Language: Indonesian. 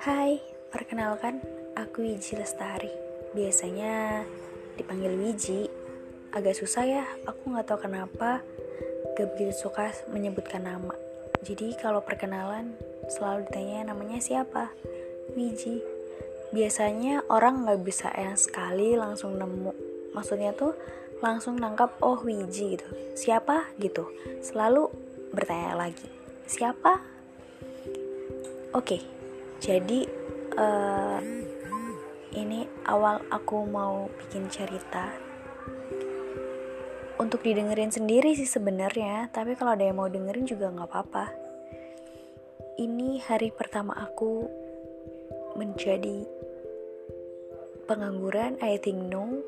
Hai, perkenalkan aku Wiji Lestari. Biasanya dipanggil Wiji. Agak susah ya, aku nggak tahu kenapa gak begitu suka menyebutkan nama. Jadi kalau perkenalan selalu ditanya namanya siapa? Wiji. Biasanya orang nggak bisa yang sekali langsung nemu. Maksudnya tuh langsung nangkap oh Wiji gitu. Siapa gitu. Selalu bertanya lagi. Siapa? Oke. Okay jadi uh, ini awal aku mau bikin cerita. Untuk didengerin sendiri sih sebenarnya tapi kalau ada yang mau dengerin juga nggak apa-apa. Ini hari pertama aku menjadi pengangguran I think no